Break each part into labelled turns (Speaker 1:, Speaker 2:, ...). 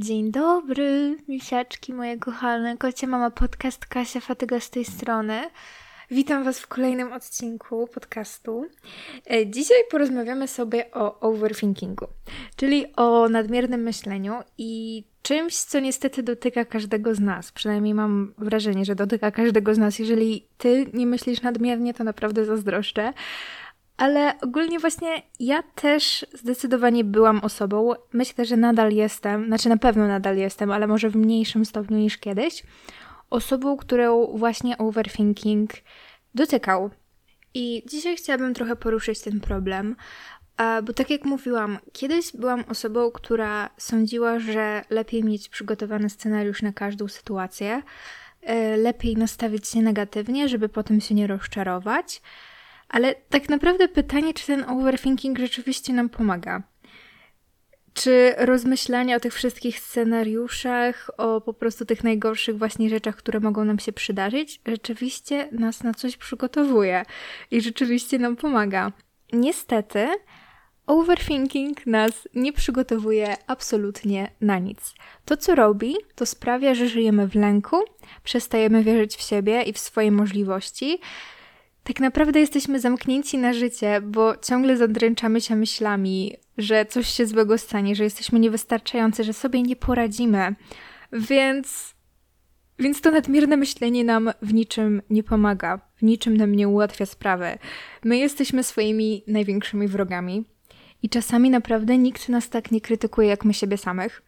Speaker 1: Dzień dobry, misiaczki moje kochane, kocie mama podcast Kasia Fatyga z tej strony. Witam Was w kolejnym odcinku podcastu. E, dzisiaj porozmawiamy sobie o overthinkingu, czyli o nadmiernym myśleniu i czymś, co niestety dotyka każdego z nas. Przynajmniej mam wrażenie, że dotyka każdego z nas. Jeżeli Ty nie myślisz nadmiernie, to naprawdę zazdroszczę. Ale ogólnie właśnie ja też zdecydowanie byłam osobą, myślę, że nadal jestem, znaczy na pewno nadal jestem, ale może w mniejszym stopniu niż kiedyś, osobą, którą właśnie overthinking dotykał. I dzisiaj chciałabym trochę poruszyć ten problem, bo tak jak mówiłam, kiedyś byłam osobą, która sądziła, że lepiej mieć przygotowany scenariusz na każdą sytuację, e, lepiej nastawić się negatywnie, żeby potem się nie rozczarować. Ale tak naprawdę pytanie, czy ten overthinking rzeczywiście nam pomaga. Czy rozmyślanie o tych wszystkich scenariuszach, o po prostu tych najgorszych właśnie rzeczach, które mogą nam się przydarzyć, rzeczywiście nas na coś przygotowuje i rzeczywiście nam pomaga? Niestety, overthinking nas nie przygotowuje absolutnie na nic. To, co robi, to sprawia, że żyjemy w lęku, przestajemy wierzyć w siebie i w swoje możliwości tak naprawdę jesteśmy zamknięci na życie, bo ciągle zadręczamy się myślami, że coś się złego stanie, że jesteśmy niewystarczający, że sobie nie poradzimy. Więc. Więc to nadmierne myślenie nam w niczym nie pomaga, w niczym nam nie ułatwia sprawy. My jesteśmy swoimi największymi wrogami i czasami naprawdę nikt nas tak nie krytykuje jak my siebie samych.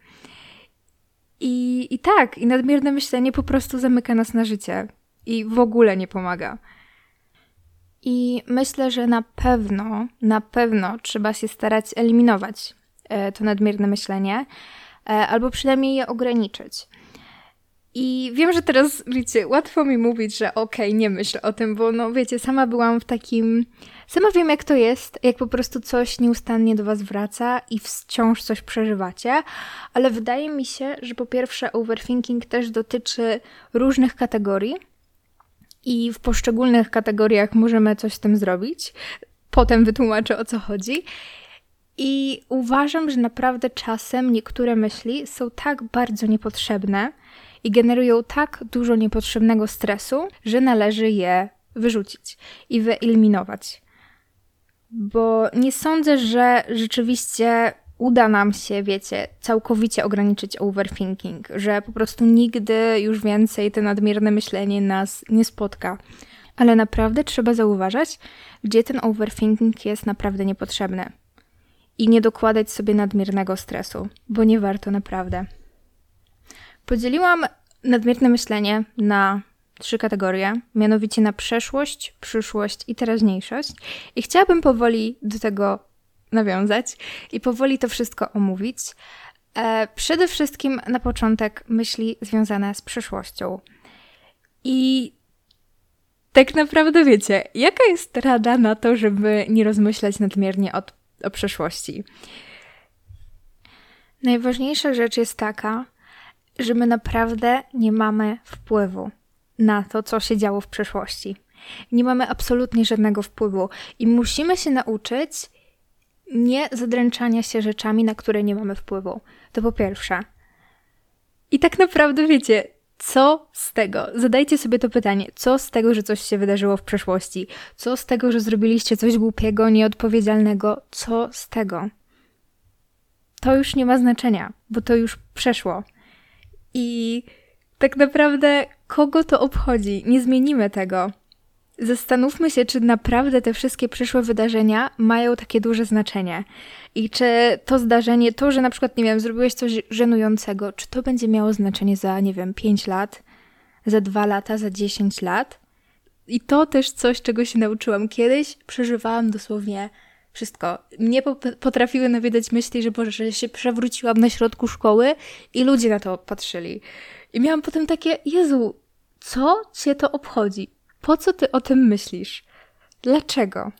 Speaker 1: I, I tak, i nadmierne myślenie po prostu zamyka nas na życie i w ogóle nie pomaga. I myślę, że na pewno, na pewno trzeba się starać eliminować e, to nadmierne myślenie, e, albo przynajmniej je ograniczyć. I wiem, że teraz, wiecie, łatwo mi mówić, że okej, okay, nie myśl o tym, bo no wiecie, sama byłam w takim. Sama wiem, jak to jest, jak po prostu coś nieustannie do Was wraca i wciąż coś przeżywacie, ale wydaje mi się, że po pierwsze, overthinking też dotyczy różnych kategorii i w poszczególnych kategoriach możemy coś z tym zrobić. Potem wytłumaczę o co chodzi. I uważam, że naprawdę czasem niektóre myśli są tak bardzo niepotrzebne i generują tak dużo niepotrzebnego stresu, że należy je wyrzucić i wyeliminować. Bo nie sądzę, że rzeczywiście uda nam się, wiecie, całkowicie ograniczyć overthinking, że po prostu nigdy już więcej to nadmierne myślenie nas nie spotka. Ale naprawdę trzeba zauważać, gdzie ten overthinking jest naprawdę niepotrzebny. I nie dokładać sobie nadmiernego stresu, bo nie warto naprawdę. Podzieliłam nadmierne myślenie na trzy kategorie, mianowicie na przeszłość, przyszłość i teraźniejszość. I chciałabym powoli do tego nawiązać i powoli to wszystko omówić. E, przede wszystkim na początek myśli związane z przyszłością. I tak naprawdę wiecie, jaka jest rada na to, żeby nie rozmyślać nadmiernie o, o przeszłości? Najważniejsza rzecz jest taka, że my naprawdę nie mamy wpływu na to, co się działo w przeszłości. Nie mamy absolutnie żadnego wpływu i musimy się nauczyć nie zadręczania się rzeczami, na które nie mamy wpływu. To po pierwsze. I tak naprawdę wiecie, co z tego? Zadajcie sobie to pytanie. Co z tego, że coś się wydarzyło w przeszłości? Co z tego, że zrobiliście coś głupiego, nieodpowiedzialnego? Co z tego? To już nie ma znaczenia, bo to już przeszło. I tak naprawdę kogo to obchodzi? Nie zmienimy tego. Zastanówmy się, czy naprawdę te wszystkie przyszłe wydarzenia mają takie duże znaczenie. I czy to zdarzenie, to, że na przykład, nie wiem, zrobiłeś coś żenującego, czy to będzie miało znaczenie za, nie wiem, 5 lat, za 2 lata, za 10 lat? I to też coś, czego się nauczyłam. Kiedyś przeżywałam dosłownie wszystko. Mnie potrafiły nawiedać myśli, że Boże, że się przewróciłam na środku szkoły i ludzie na to patrzyli. I miałam potem takie, Jezu, co cię to obchodzi? Po co ty o tym myślisz? Dlaczego?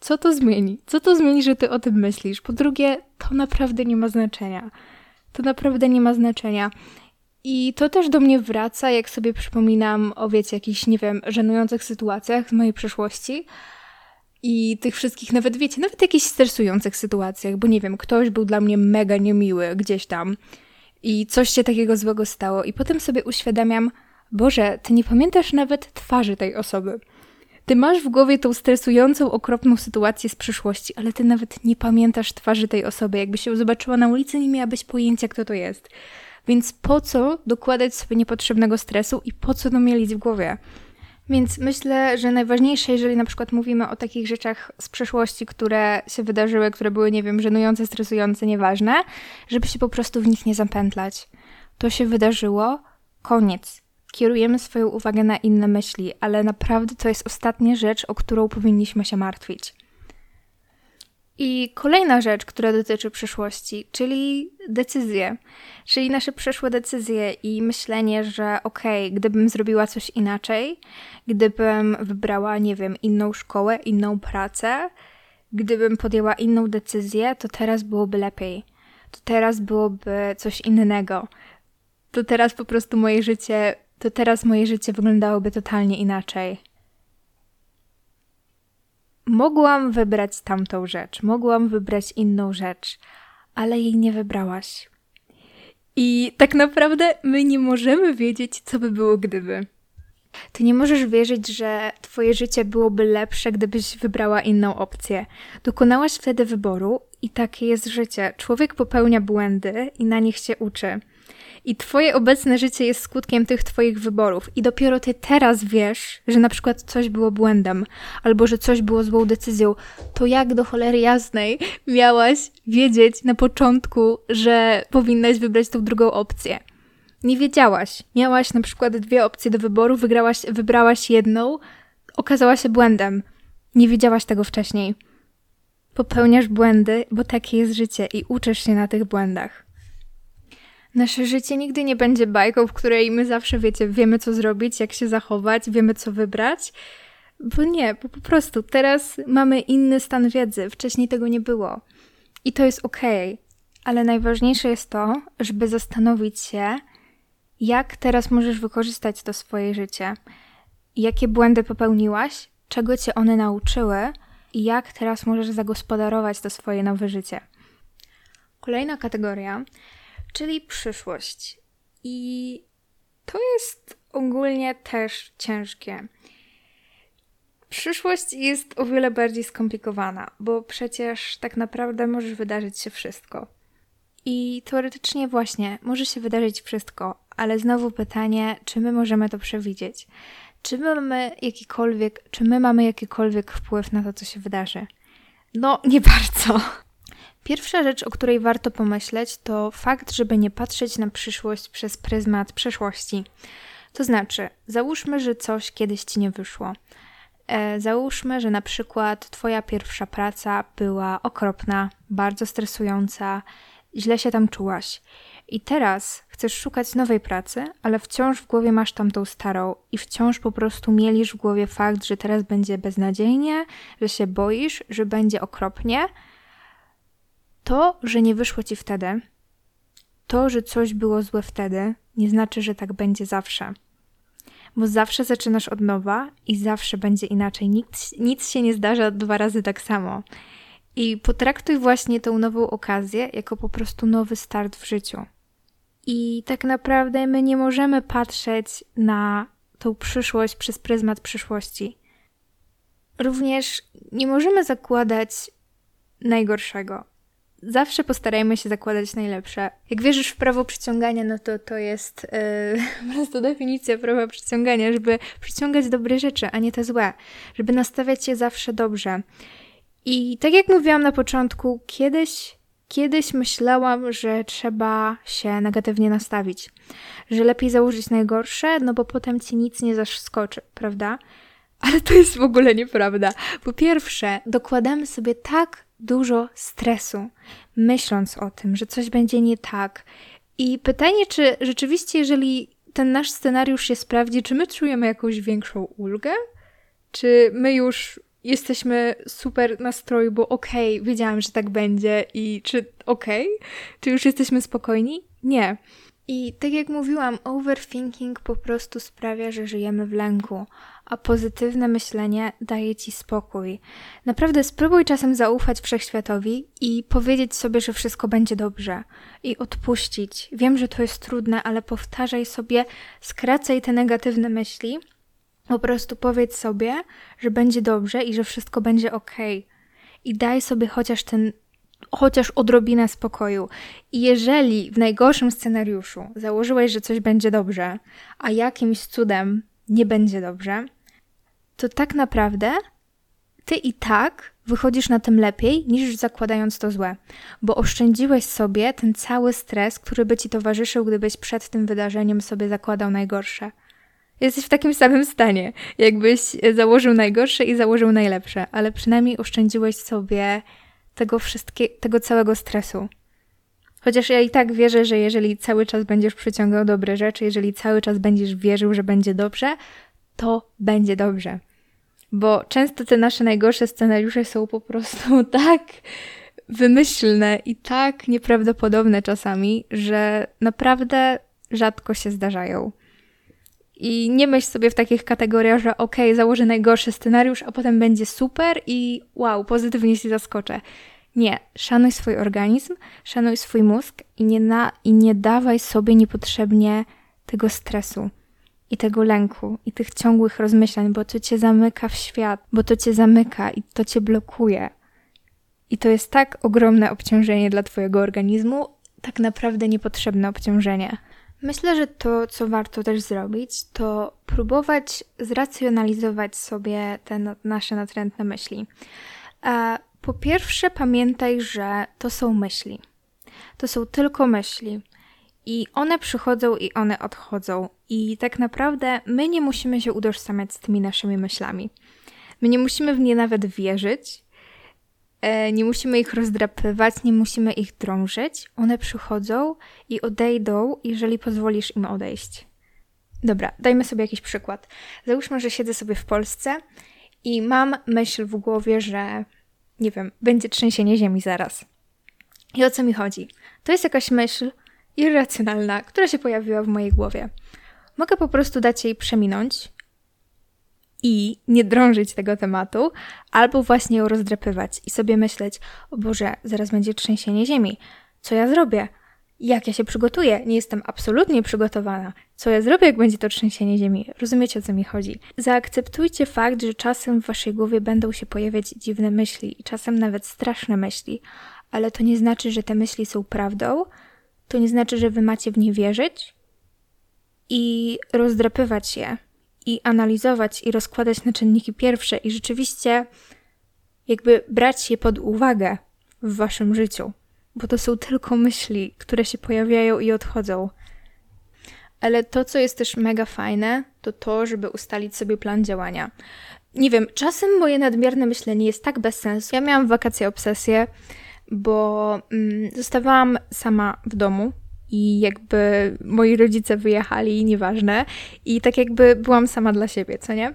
Speaker 1: Co to zmieni? Co to zmieni, że ty o tym myślisz? Po drugie, to naprawdę nie ma znaczenia. To naprawdę nie ma znaczenia. I to też do mnie wraca, jak sobie przypominam o, wiecie, jakichś, nie wiem, żenujących sytuacjach z mojej przeszłości i tych wszystkich, nawet wiecie, nawet jakichś stresujących sytuacjach, bo nie wiem, ktoś był dla mnie mega niemiły gdzieś tam i coś się takiego złego stało. I potem sobie uświadamiam, Boże, ty nie pamiętasz nawet twarzy tej osoby. Ty masz w głowie tą stresującą, okropną sytuację z przyszłości, ale ty nawet nie pamiętasz twarzy tej osoby. Jakby się zobaczyła na ulicy, nie miałabyś pojęcia, kto to jest. Więc po co dokładać sobie niepotrzebnego stresu i po co to mielić w głowie? Więc myślę, że najważniejsze, jeżeli na przykład mówimy o takich rzeczach z przeszłości, które się wydarzyły, które były, nie wiem, żenujące, stresujące, nieważne, żeby się po prostu w nich nie zapętlać. To się wydarzyło, koniec. Kierujemy swoją uwagę na inne myśli, ale naprawdę to jest ostatnia rzecz, o którą powinniśmy się martwić. I kolejna rzecz, która dotyczy przyszłości, czyli decyzje, czyli nasze przeszłe decyzje i myślenie, że okej, okay, gdybym zrobiła coś inaczej, gdybym wybrała, nie wiem, inną szkołę, inną pracę, gdybym podjęła inną decyzję, to teraz byłoby lepiej. To teraz byłoby coś innego. To teraz po prostu moje życie, to teraz moje życie wyglądałoby totalnie inaczej mogłam wybrać tamtą rzecz, mogłam wybrać inną rzecz, ale jej nie wybrałaś. I tak naprawdę my nie możemy wiedzieć, co by było gdyby. Ty nie możesz wierzyć, że twoje życie byłoby lepsze, gdybyś wybrała inną opcję. Dokonałaś wtedy wyboru i takie jest życie. Człowiek popełnia błędy i na nich się uczy. I twoje obecne życie jest skutkiem tych twoich wyborów. I dopiero ty teraz wiesz, że na przykład coś było błędem, albo że coś było złą decyzją. To jak do cholery jasnej miałaś wiedzieć na początku, że powinnaś wybrać tą drugą opcję? Nie wiedziałaś. Miałaś na przykład dwie opcje do wyboru, wygrałaś, wybrałaś jedną, okazała się błędem. Nie wiedziałaś tego wcześniej. Popełniasz błędy, bo takie jest życie i uczysz się na tych błędach. Nasze życie nigdy nie będzie bajką, w której my zawsze, wiecie, wiemy co zrobić, jak się zachować, wiemy co wybrać. Bo nie, bo po prostu teraz mamy inny stan wiedzy. Wcześniej tego nie było. I to jest okej. Okay. Ale najważniejsze jest to, żeby zastanowić się, jak teraz możesz wykorzystać to swoje życie. Jakie błędy popełniłaś, czego cię one nauczyły i jak teraz możesz zagospodarować to swoje nowe życie. Kolejna kategoria czyli przyszłość. I to jest ogólnie też ciężkie. Przyszłość jest o wiele bardziej skomplikowana, bo przecież tak naprawdę może wydarzyć się wszystko. I teoretycznie właśnie może się wydarzyć wszystko, ale znowu pytanie, czy my możemy to przewidzieć? Czy my mamy jakikolwiek, czy my mamy jakikolwiek wpływ na to, co się wydarzy? No, nie bardzo. Pierwsza rzecz, o której warto pomyśleć, to fakt, żeby nie patrzeć na przyszłość przez pryzmat przeszłości. To znaczy, załóżmy, że coś kiedyś ci nie wyszło. E, załóżmy, że na przykład Twoja pierwsza praca była okropna, bardzo stresująca, źle się tam czułaś. I teraz chcesz szukać nowej pracy, ale wciąż w głowie masz tamtą starą i wciąż po prostu mielisz w głowie fakt, że teraz będzie beznadziejnie, że się boisz, że będzie okropnie to, że nie wyszło ci wtedy, to, że coś było złe wtedy, nie znaczy, że tak będzie zawsze. Bo zawsze zaczynasz od nowa i zawsze będzie inaczej. Nic, nic się nie zdarza dwa razy tak samo. I potraktuj właśnie tą nową okazję jako po prostu nowy start w życiu. I tak naprawdę my nie możemy patrzeć na tą przyszłość przez pryzmat przyszłości. Również nie możemy zakładać najgorszego zawsze postarajmy się zakładać najlepsze. Jak wierzysz w prawo przyciągania, no to to jest yy, po prostu definicja prawa przyciągania, żeby przyciągać dobre rzeczy, a nie te złe. Żeby nastawiać się zawsze dobrze. I tak jak mówiłam na początku, kiedyś, kiedyś myślałam, że trzeba się negatywnie nastawić. Że lepiej założyć najgorsze, no bo potem ci nic nie zaskoczy, prawda? Ale to jest w ogóle nieprawda. Po pierwsze, dokładamy sobie tak dużo stresu, myśląc o tym, że coś będzie nie tak. I pytanie, czy rzeczywiście, jeżeli ten nasz scenariusz się sprawdzi, czy my czujemy jakąś większą ulgę? Czy my już jesteśmy super nastroju, bo okej, okay, wiedziałam, że tak będzie i czy okej? Okay? Czy już jesteśmy spokojni? Nie. I tak jak mówiłam, overthinking po prostu sprawia, że żyjemy w lęku, a pozytywne myślenie daje ci spokój. Naprawdę spróbuj czasem zaufać wszechświatowi i powiedzieć sobie, że wszystko będzie dobrze i odpuścić. Wiem, że to jest trudne, ale powtarzaj sobie, skracaj te negatywne myśli. Po prostu powiedz sobie, że będzie dobrze i że wszystko będzie ok. I daj sobie chociaż ten chociaż odrobinę spokoju. I jeżeli w najgorszym scenariuszu założyłeś, że coś będzie dobrze, a jakimś cudem nie będzie dobrze, to tak naprawdę ty i tak wychodzisz na tym lepiej niż zakładając to złe, bo oszczędziłeś sobie ten cały stres, który by ci towarzyszył, gdybyś przed tym wydarzeniem sobie zakładał najgorsze. Jesteś w takim samym stanie, jakbyś założył najgorsze i założył najlepsze, ale przynajmniej oszczędziłeś sobie tego wszystkiego, tego całego stresu. Chociaż ja i tak wierzę, że jeżeli cały czas będziesz przyciągał dobre rzeczy, jeżeli cały czas będziesz wierzył, że będzie dobrze, to będzie dobrze. Bo często te nasze najgorsze scenariusze są po prostu tak wymyślne i tak nieprawdopodobne czasami, że naprawdę rzadko się zdarzają. I nie myśl sobie w takich kategoriach, że ok, założę najgorszy scenariusz, a potem będzie super i wow, pozytywnie się zaskoczę. Nie, szanuj swój organizm, szanuj swój mózg i nie, na, i nie dawaj sobie niepotrzebnie tego stresu i tego lęku i tych ciągłych rozmyślań, bo to cię zamyka w świat, bo to cię zamyka i to cię blokuje. I to jest tak ogromne obciążenie dla twojego organizmu, tak naprawdę niepotrzebne obciążenie. Myślę, że to, co warto też zrobić, to próbować zracjonalizować sobie te nasze natrętne myśli. Po pierwsze, pamiętaj, że to są myśli. To są tylko myśli. I one przychodzą i one odchodzą. I tak naprawdę my nie musimy się utożsamiać z tymi naszymi myślami. My nie musimy w nie nawet wierzyć, e, nie musimy ich rozdrapywać, nie musimy ich drążyć. One przychodzą i odejdą, jeżeli pozwolisz im odejść. Dobra, dajmy sobie jakiś przykład. Załóżmy, że siedzę sobie w Polsce i mam myśl w głowie, że nie wiem, będzie trzęsienie ziemi zaraz. I o co mi chodzi? To jest jakaś myśl irracjonalna, która się pojawiła w mojej głowie. Mogę po prostu dać jej przeminąć i nie drążyć tego tematu, albo właśnie ją rozdrapywać i sobie myśleć: O Boże, zaraz będzie trzęsienie ziemi. Co ja zrobię? Jak ja się przygotuję? Nie jestem absolutnie przygotowana. Co ja zrobię, jak będzie to trzęsienie ziemi? Rozumiecie, o co mi chodzi? Zaakceptujcie fakt, że czasem w waszej głowie będą się pojawiać dziwne myśli i czasem nawet straszne myśli, ale to nie znaczy, że te myśli są prawdą, to nie znaczy, że wy macie w nie wierzyć i rozdrapywać je, i analizować, i rozkładać na czynniki pierwsze, i rzeczywiście jakby brać je pod uwagę w waszym życiu bo to są tylko myśli, które się pojawiają i odchodzą. Ale to, co jest też mega fajne, to to, żeby ustalić sobie plan działania. Nie wiem, czasem moje nadmierne myślenie jest tak bez sensu. Ja miałam wakacje obsesję, bo mm, zostawałam sama w domu i jakby moi rodzice wyjechali, nieważne, i tak jakby byłam sama dla siebie, co nie?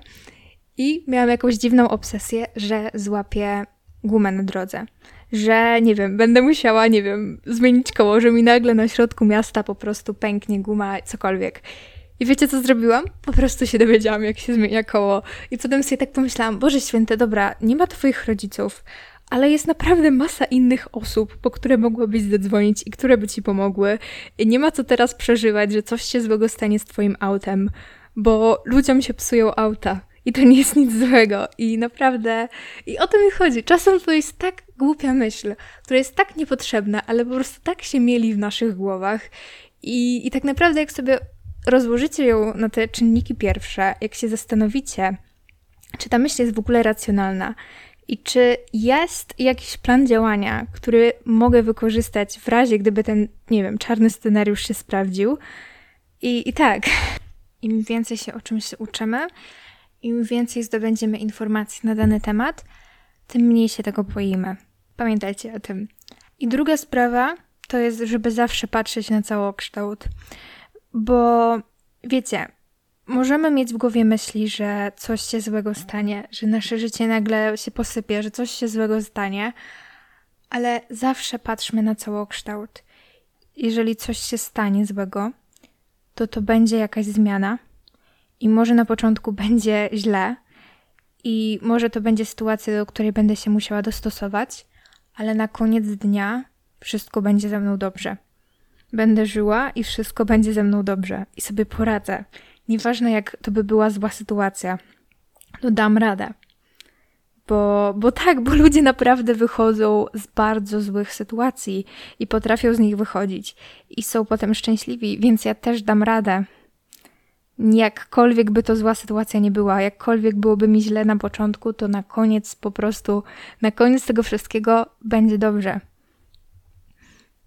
Speaker 1: I miałam jakąś dziwną obsesję, że złapię gumę na drodze że nie wiem, będę musiała, nie wiem, zmienić koło, że mi nagle na środku miasta po prostu pęknie guma, cokolwiek. I wiecie, co zrobiłam? Po prostu się dowiedziałam, jak się zmienia koło. I potem sobie tak pomyślałam, Boże Święte, dobra, nie ma twoich rodziców, ale jest naprawdę masa innych osób, po które mogłabyś zadzwonić i które by ci pomogły. I nie ma co teraz przeżywać, że coś się złego stanie z twoim autem, bo ludziom się psują auta. I to nie jest nic złego. I naprawdę, i o to mi chodzi. Czasem to jest tak głupia myśl, która jest tak niepotrzebna, ale po prostu tak się mieli w naszych głowach. I, i tak naprawdę, jak sobie rozłożycie ją na te czynniki pierwsze, jak się zastanowicie, czy ta myśl jest w ogóle racjonalna i czy jest jakiś plan działania, który mogę wykorzystać w razie, gdyby ten, nie wiem, czarny scenariusz się sprawdził. I, i tak, im więcej się o czymś uczymy, im więcej zdobędziemy informacji na dany temat, tym mniej się tego boimy. Pamiętajcie o tym. I druga sprawa to jest, żeby zawsze patrzeć na całokształt. Bo wiecie, możemy mieć w głowie myśli, że coś się złego stanie, że nasze życie nagle się posypie, że coś się złego stanie, ale zawsze patrzmy na całokształt. Jeżeli coś się stanie złego, to to będzie jakaś zmiana i może na początku będzie źle i może to będzie sytuacja, do której będę się musiała dostosować, ale na koniec dnia wszystko będzie ze mną dobrze. Będę żyła i wszystko będzie ze mną dobrze i sobie poradzę. Nieważne jak to by była zła sytuacja, to dam radę. Bo, bo tak, bo ludzie naprawdę wychodzą z bardzo złych sytuacji i potrafią z nich wychodzić i są potem szczęśliwi, więc ja też dam radę. Jakkolwiek by to zła sytuacja nie była, jakkolwiek byłoby mi źle na początku, to na koniec po prostu, na koniec tego wszystkiego będzie dobrze.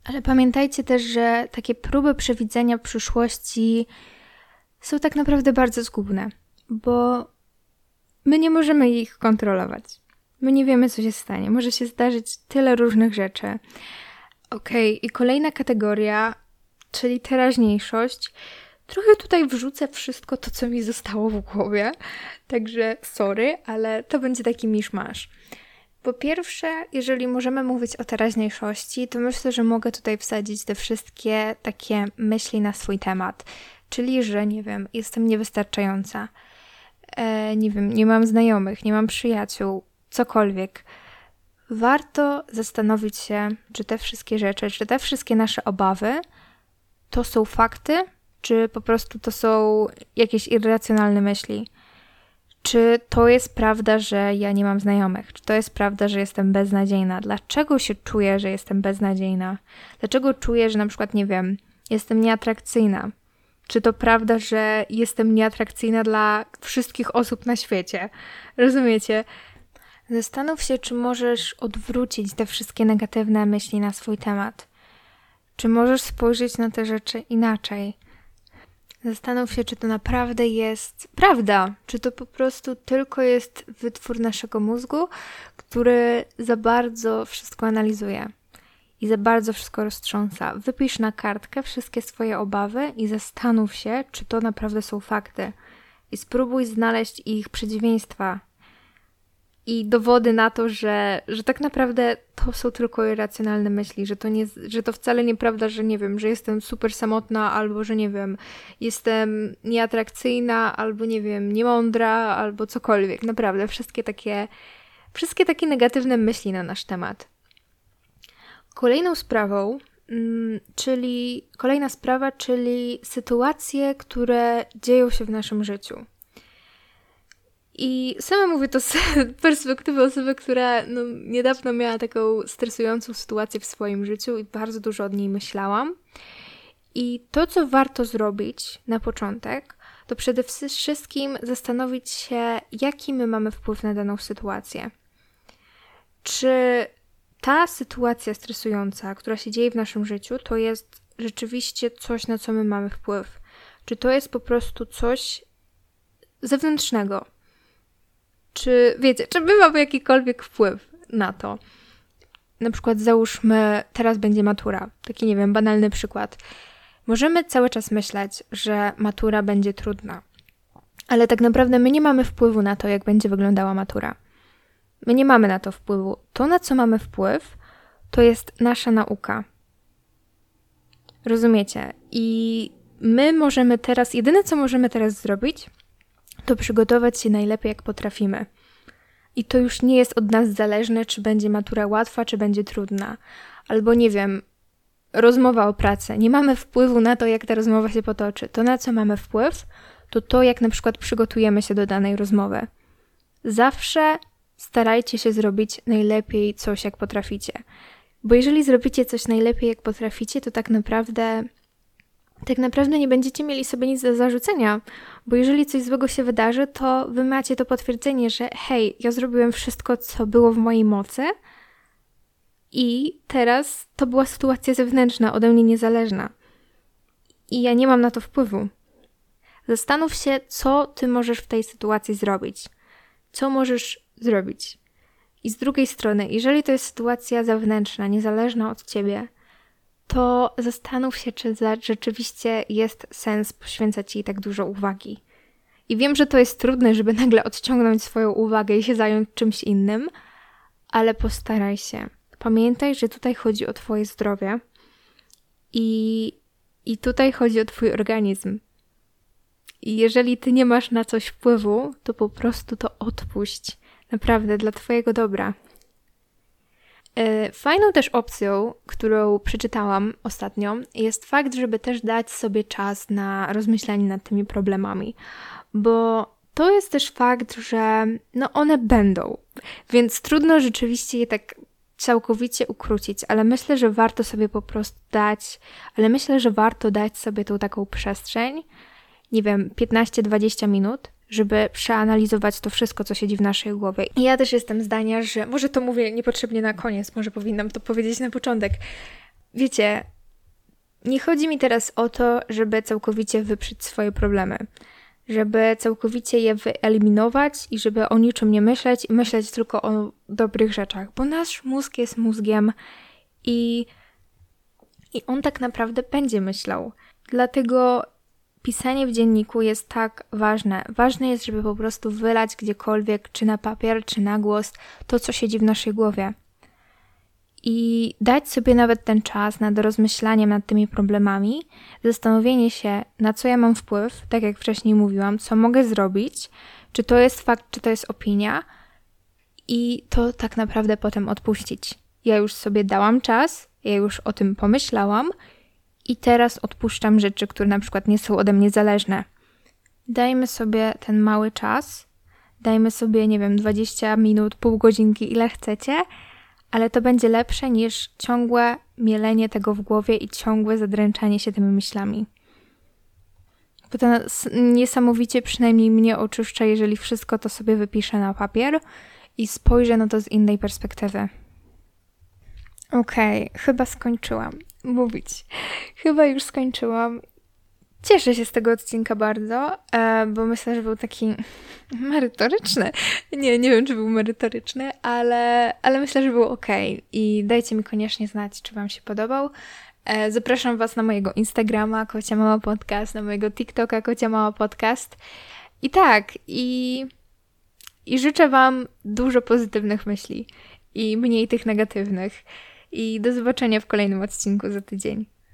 Speaker 1: Ale pamiętajcie też, że takie próby przewidzenia przyszłości są tak naprawdę bardzo zgubne, bo my nie możemy ich kontrolować. My nie wiemy, co się stanie. Może się zdarzyć tyle różnych rzeczy. Okej, okay. i kolejna kategoria, czyli teraźniejszość. Trochę tutaj wrzucę wszystko to, co mi zostało w głowie, także sorry, ale to będzie taki miszmasz. Po pierwsze, jeżeli możemy mówić o teraźniejszości, to myślę, że mogę tutaj wsadzić te wszystkie takie myśli na swój temat. Czyli, że nie wiem, jestem niewystarczająca, e, nie wiem, nie mam znajomych, nie mam przyjaciół, cokolwiek. Warto zastanowić się, czy te wszystkie rzeczy, czy te wszystkie nasze obawy to są fakty, czy po prostu to są jakieś irracjonalne myśli. Czy to jest prawda, że ja nie mam znajomych? Czy to jest prawda, że jestem beznadziejna? Dlaczego się czuję, że jestem beznadziejna? Dlaczego czuję, że na przykład, nie wiem, jestem nieatrakcyjna? Czy to prawda, że jestem nieatrakcyjna dla wszystkich osób na świecie? Rozumiecie? Zastanów się, czy możesz odwrócić te wszystkie negatywne myśli na swój temat. Czy możesz spojrzeć na te rzeczy inaczej? Zastanów się, czy to naprawdę jest prawda, czy to po prostu tylko jest wytwór naszego mózgu, który za bardzo wszystko analizuje i za bardzo wszystko roztrząsa. Wypisz na kartkę wszystkie swoje obawy i zastanów się, czy to naprawdę są fakty. I spróbuj znaleźć ich przeciwieństwa i dowody na to, że, że tak naprawdę to są tylko irracjonalne myśli, że to, nie, że to wcale nieprawda, że nie wiem, że jestem super samotna, albo że nie wiem, jestem nieatrakcyjna, albo nie wiem, niemądra, albo cokolwiek. Naprawdę, wszystkie takie, wszystkie takie negatywne myśli na nasz temat. Kolejną sprawą, mm, czyli kolejna sprawa, czyli sytuacje, które dzieją się w naszym życiu. I sama mówię to z perspektywy osoby, która no, niedawno miała taką stresującą sytuację w swoim życiu i bardzo dużo od niej myślałam. I to, co warto zrobić na początek, to przede wszystkim zastanowić się, jaki my mamy wpływ na daną sytuację. Czy ta sytuacja stresująca, która się dzieje w naszym życiu, to jest rzeczywiście coś, na co my mamy wpływ? Czy to jest po prostu coś zewnętrznego? Czy wiecie, czy my mamy jakikolwiek wpływ na to? Na przykład załóżmy, teraz będzie matura. Taki, nie wiem, banalny przykład. Możemy cały czas myśleć, że matura będzie trudna. Ale tak naprawdę my nie mamy wpływu na to, jak będzie wyglądała matura. My nie mamy na to wpływu. To, na co mamy wpływ, to jest nasza nauka. Rozumiecie? I my możemy teraz, jedyne co możemy teraz zrobić, to przygotować się najlepiej, jak potrafimy. I to już nie jest od nas zależne, czy będzie matura łatwa, czy będzie trudna. Albo nie wiem, rozmowa o pracy. Nie mamy wpływu na to, jak ta rozmowa się potoczy. To, na co mamy wpływ, to to, jak na przykład przygotujemy się do danej rozmowy. Zawsze starajcie się zrobić najlepiej coś, jak potraficie. Bo jeżeli zrobicie coś najlepiej, jak potraficie, to tak naprawdę tak naprawdę nie będziecie mieli sobie nic do zarzucenia, bo jeżeli coś złego się wydarzy, to wy macie to potwierdzenie, że hej, ja zrobiłem wszystko, co było w mojej mocy i teraz to była sytuacja zewnętrzna, ode mnie niezależna. I ja nie mam na to wpływu. Zastanów się, co ty możesz w tej sytuacji zrobić. Co możesz zrobić? I z drugiej strony, jeżeli to jest sytuacja zewnętrzna, niezależna od ciebie, to zastanów się, czy rzeczywiście jest sens poświęcać jej tak dużo uwagi. I wiem, że to jest trudne, żeby nagle odciągnąć swoją uwagę i się zająć czymś innym, ale postaraj się. Pamiętaj, że tutaj chodzi o Twoje zdrowie i I tutaj chodzi o Twój organizm. I jeżeli Ty nie masz na coś wpływu, to po prostu to odpuść. Naprawdę, dla Twojego dobra. E, fajną też opcją, którą przeczytałam ostatnio, jest fakt, żeby też dać sobie czas na rozmyślanie nad tymi problemami, bo to jest też fakt, że no one będą, więc trudno rzeczywiście je tak całkowicie ukrócić, ale myślę, że warto sobie po prostu dać, ale myślę, że warto dać sobie tą taką przestrzeń, nie wiem, 15-20 minut, żeby przeanalizować to wszystko, co siedzi w naszej głowie. I ja też jestem zdania, że może to mówię niepotrzebnie na koniec, może powinnam to powiedzieć na początek. Wiecie, nie chodzi mi teraz o to, żeby całkowicie wyprzeć swoje problemy, żeby całkowicie je wyeliminować i żeby o niczym nie myśleć i myśleć tylko o dobrych rzeczach, bo nasz mózg jest mózgiem i, i on tak naprawdę będzie myślał. Dlatego pisanie w dzienniku jest tak ważne. Ważne jest, żeby po prostu wylać gdziekolwiek, czy na papier, czy na głos, to, co siedzi w naszej głowie. I dać sobie nawet ten czas nad rozmyślaniem nad tymi problemami, zastanowienie się, na co ja mam wpływ, tak jak wcześniej mówiłam, co mogę zrobić, czy to jest fakt, czy to jest opinia, i to tak naprawdę potem odpuścić. Ja już sobie dałam czas, ja już o tym pomyślałam i teraz odpuszczam rzeczy, które na przykład nie są ode mnie zależne. Dajmy sobie ten mały czas, dajmy sobie, nie wiem, 20 minut, pół godzinki, ile chcecie, ale to będzie lepsze niż ciągłe mielenie tego w głowie i ciągłe zadręczanie się tymi myślami. Bo to niesamowicie przynajmniej mnie oczyszcza, jeżeli wszystko to sobie wypiszę na papier i spojrzę na to z innej perspektywy. Okej, okay, chyba skończyłam mówić. Chyba już skończyłam. Cieszę się z tego odcinka bardzo, e, bo myślę, że był taki merytoryczny. Nie, nie wiem, czy był merytoryczny, ale, ale myślę, że był ok. I dajcie mi koniecznie znać, czy Wam się podobał. E, zapraszam Was na mojego Instagrama Kocia Mama Podcast, na mojego TikToka Kocia Mama Podcast. I tak, i, i życzę Wam dużo pozytywnych myśli i mniej tych negatywnych. I do zobaczenia w kolejnym odcinku za tydzień.